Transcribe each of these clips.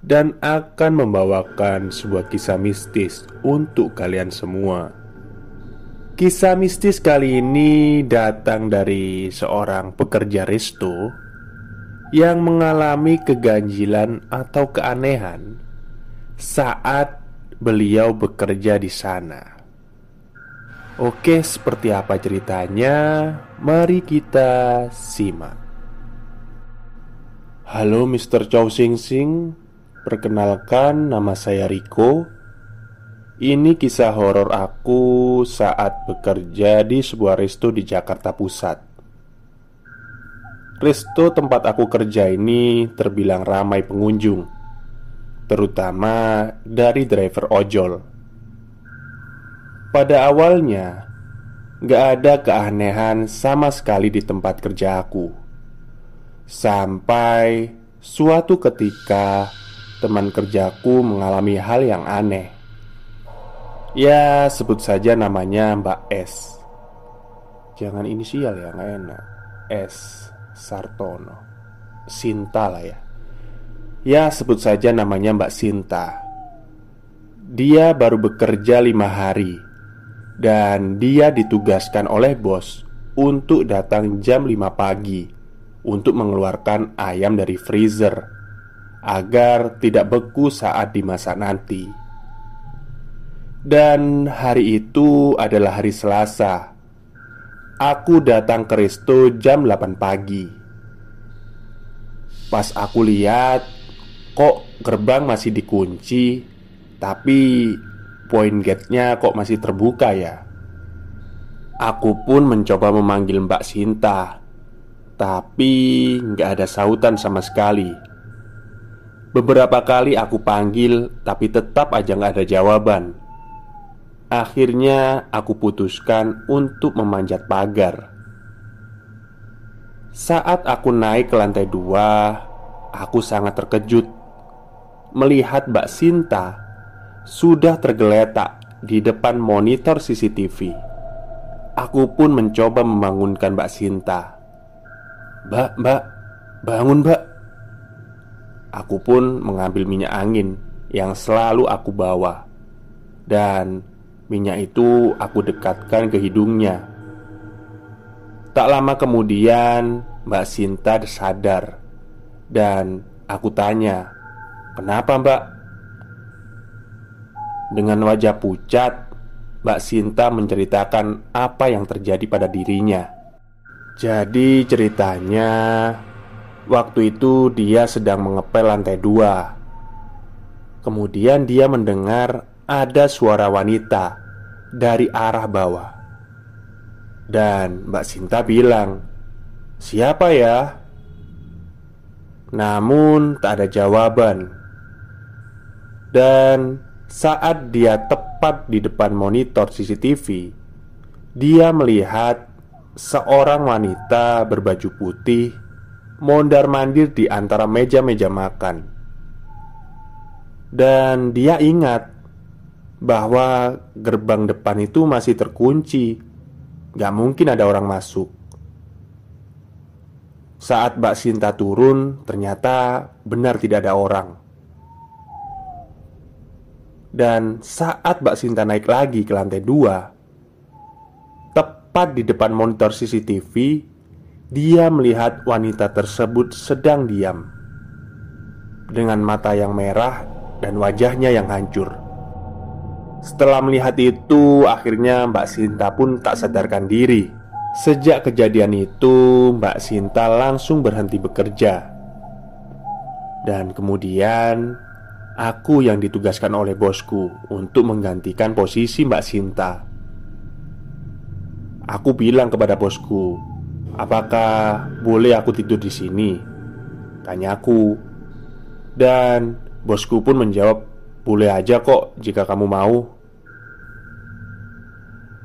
dan akan membawakan sebuah kisah mistis untuk kalian semua. Kisah mistis kali ini datang dari seorang pekerja resto yang mengalami keganjilan atau keanehan saat beliau bekerja di sana. Oke, seperti apa ceritanya? Mari kita simak. Halo Mr. Chow Sing Sing Perkenalkan, nama saya Riko. Ini kisah horor aku saat bekerja di sebuah resto di Jakarta Pusat. Resto tempat aku kerja ini terbilang ramai pengunjung, terutama dari driver ojol. Pada awalnya, gak ada keanehan sama sekali di tempat kerja aku, sampai suatu ketika teman kerjaku mengalami hal yang aneh. Ya, sebut saja namanya Mbak S. Jangan inisial ya, nggak enak. S. Sartono, Sinta lah ya. Ya, sebut saja namanya Mbak Sinta. Dia baru bekerja lima hari dan dia ditugaskan oleh bos untuk datang jam 5 pagi untuk mengeluarkan ayam dari freezer agar tidak beku saat dimasak nanti. Dan hari itu adalah hari Selasa. Aku datang ke resto jam 8 pagi. Pas aku lihat, kok gerbang masih dikunci, tapi poin gate-nya kok masih terbuka ya. Aku pun mencoba memanggil Mbak Sinta, tapi nggak ada sautan sama sekali. Beberapa kali aku panggil, tapi tetap aja nggak ada jawaban. Akhirnya aku putuskan untuk memanjat pagar. Saat aku naik ke lantai dua, aku sangat terkejut melihat Mbak Sinta sudah tergeletak di depan monitor CCTV. Aku pun mencoba membangunkan Mbak Sinta. "Mbak, Mbak, bangun, Mbak." Aku pun mengambil minyak angin yang selalu aku bawa, dan minyak itu aku dekatkan ke hidungnya. Tak lama kemudian, Mbak Sinta sadar, dan aku tanya, "Kenapa, Mbak?" Dengan wajah pucat, Mbak Sinta menceritakan apa yang terjadi pada dirinya. Jadi, ceritanya Waktu itu dia sedang mengepel lantai dua. Kemudian dia mendengar ada suara wanita dari arah bawah. Dan Mbak Sinta bilang Siapa ya? Namun tak ada jawaban. Dan saat dia tepat di depan monitor CCTV Dia melihat seorang wanita berbaju putih mondar-mandir di antara meja-meja makan. Dan dia ingat bahwa gerbang depan itu masih terkunci. Gak mungkin ada orang masuk. Saat Mbak Sinta turun, ternyata benar tidak ada orang. Dan saat Mbak Sinta naik lagi ke lantai dua, tepat di depan monitor CCTV, dia melihat wanita tersebut sedang diam dengan mata yang merah dan wajahnya yang hancur. Setelah melihat itu, akhirnya Mbak Sinta pun tak sadarkan diri. Sejak kejadian itu, Mbak Sinta langsung berhenti bekerja, dan kemudian aku yang ditugaskan oleh bosku untuk menggantikan posisi Mbak Sinta. Aku bilang kepada bosku, Apakah boleh aku tidur di sini? Tanyaku Dan bosku pun menjawab Boleh aja kok jika kamu mau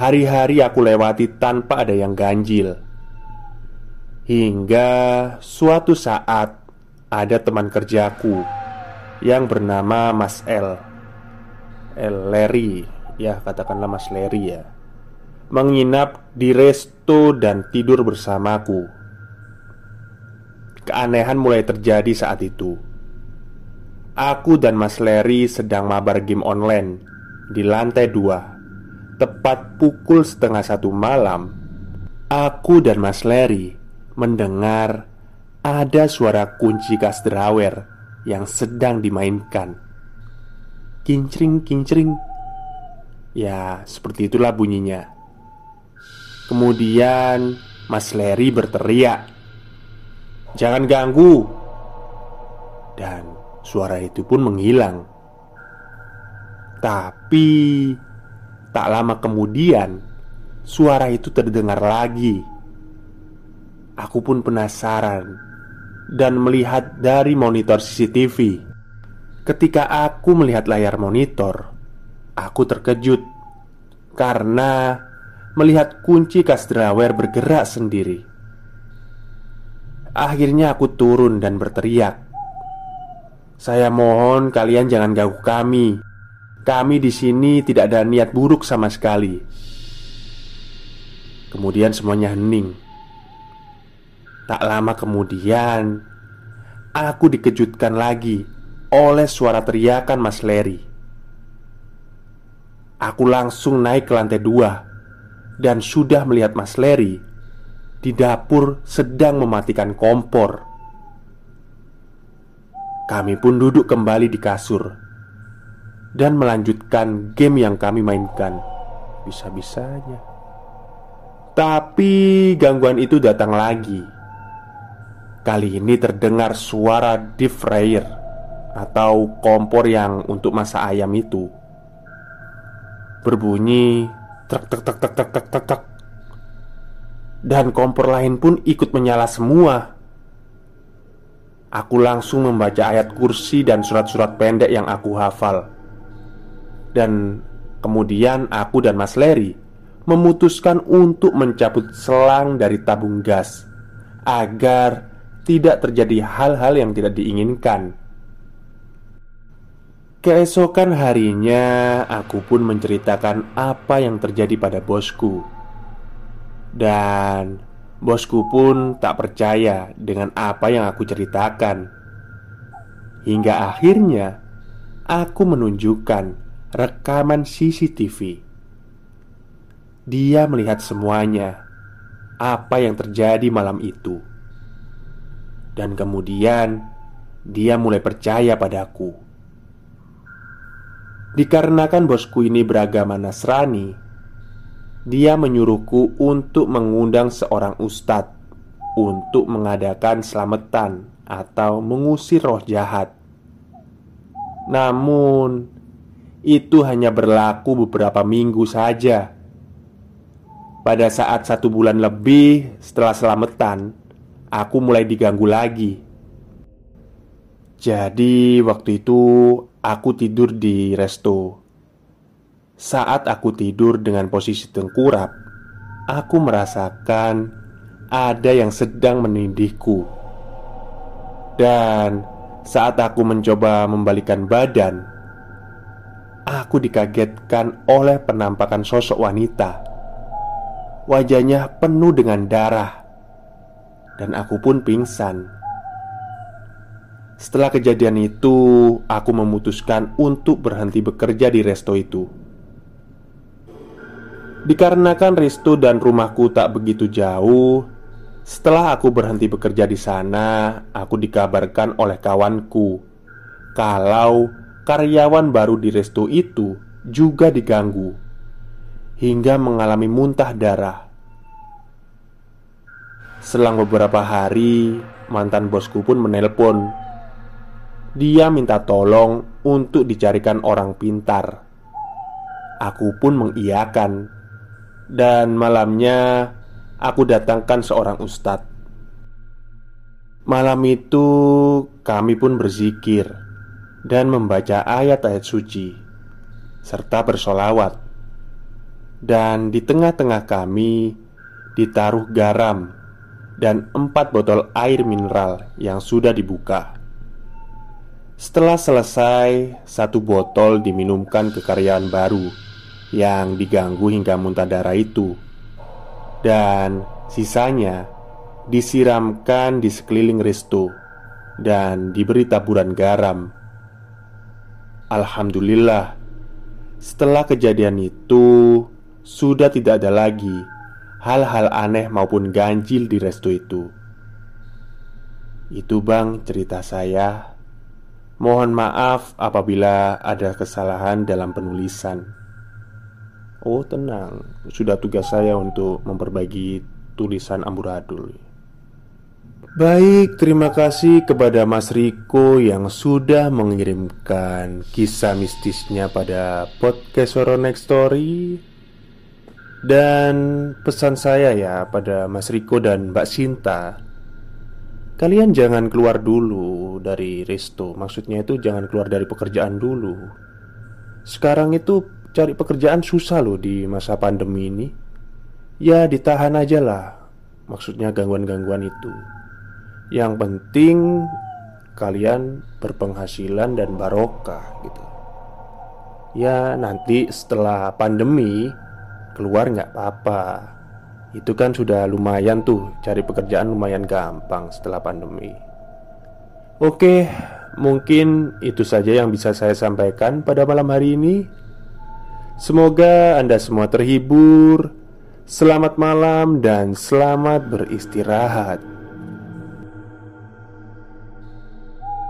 hari-hari aku lewati tanpa ada yang ganjil. Hingga suatu saat ada teman kerjaku yang bernama Mas L. L. Larry, ya katakanlah Mas Larry ya. Menginap di resto dan tidur bersamaku. Keanehan mulai terjadi saat itu. Aku dan Mas Larry sedang mabar game online di lantai dua Tepat pukul setengah satu malam Aku dan Mas Larry mendengar ada suara kunci kas drawer yang sedang dimainkan. Kincring, kincring. Ya, seperti itulah bunyinya. Kemudian Mas Larry berteriak, "Jangan ganggu!" Dan suara itu pun menghilang. Tapi Tak lama kemudian, suara itu terdengar lagi. Aku pun penasaran dan melihat dari monitor CCTV. Ketika aku melihat layar monitor, aku terkejut karena melihat kunci kas drawer bergerak sendiri. Akhirnya aku turun dan berteriak, "Saya mohon kalian jangan ganggu kami. Kami di sini tidak ada niat buruk sama sekali. Kemudian semuanya hening. Tak lama kemudian, aku dikejutkan lagi oleh suara teriakan Mas Leri. Aku langsung naik ke lantai dua dan sudah melihat Mas Leri di dapur sedang mematikan kompor. Kami pun duduk kembali di kasur dan melanjutkan game yang kami mainkan. Bisa-bisanya, tapi gangguan itu datang lagi. Kali ini terdengar suara deep fryer atau kompor yang untuk masak ayam itu berbunyi Trak trak trak trak trak trak trak. Dan kompor lain pun ikut menyala semua. Aku langsung membaca ayat kursi dan surat-surat pendek yang aku hafal. Dan kemudian aku dan Mas Leri memutuskan untuk mencabut selang dari tabung gas agar tidak terjadi hal-hal yang tidak diinginkan. Keesokan harinya, aku pun menceritakan apa yang terjadi pada bosku, dan bosku pun tak percaya dengan apa yang aku ceritakan. Hingga akhirnya, aku menunjukkan rekaman CCTV. Dia melihat semuanya, apa yang terjadi malam itu, dan kemudian dia mulai percaya padaku. Dikarenakan bosku ini beragama Nasrani, dia menyuruhku untuk mengundang seorang ustadz untuk mengadakan selamatan atau mengusir roh jahat. Namun, itu hanya berlaku beberapa minggu saja. Pada saat satu bulan lebih setelah selamatan, aku mulai diganggu lagi. Jadi, waktu itu aku tidur di resto. Saat aku tidur dengan posisi tengkurap, aku merasakan ada yang sedang menindihku. Dan saat aku mencoba membalikan badan, aku dikagetkan oleh penampakan sosok wanita. Wajahnya penuh dengan darah, dan aku pun pingsan. Setelah kejadian itu, aku memutuskan untuk berhenti bekerja di resto itu. Dikarenakan resto dan rumahku tak begitu jauh, setelah aku berhenti bekerja di sana, aku dikabarkan oleh kawanku kalau karyawan baru di resto itu juga diganggu hingga mengalami muntah darah. Selang beberapa hari, mantan bosku pun menelpon. Dia minta tolong untuk dicarikan orang pintar. Aku pun mengiyakan, dan malamnya aku datangkan seorang ustadz. Malam itu kami pun berzikir dan membaca ayat-ayat suci serta bersolawat. dan di tengah-tengah kami ditaruh garam dan empat botol air mineral yang sudah dibuka. Setelah selesai, satu botol diminumkan ke karyawan baru yang diganggu hingga muntah darah itu, dan sisanya disiramkan di sekeliling resto dan diberi taburan garam. Alhamdulillah, setelah kejadian itu sudah tidak ada lagi hal-hal aneh maupun ganjil di resto itu. Itu, Bang, cerita saya. Mohon maaf apabila ada kesalahan dalam penulisan. Oh, tenang, sudah tugas saya untuk memperbaiki tulisan amburadul. Baik, terima kasih kepada Mas Riko yang sudah mengirimkan kisah mistisnya pada podcast Horror Next Story. Dan pesan saya ya pada Mas Riko dan Mbak Sinta Kalian jangan keluar dulu dari resto. Maksudnya itu jangan keluar dari pekerjaan dulu. Sekarang itu cari pekerjaan susah loh di masa pandemi ini. Ya ditahan aja lah. Maksudnya gangguan-gangguan itu. Yang penting kalian berpenghasilan dan barokah gitu. Ya nanti setelah pandemi keluar nggak apa-apa. Itu kan sudah lumayan tuh cari pekerjaan lumayan gampang setelah pandemi. Oke, mungkin itu saja yang bisa saya sampaikan pada malam hari ini. Semoga Anda semua terhibur. Selamat malam dan selamat beristirahat.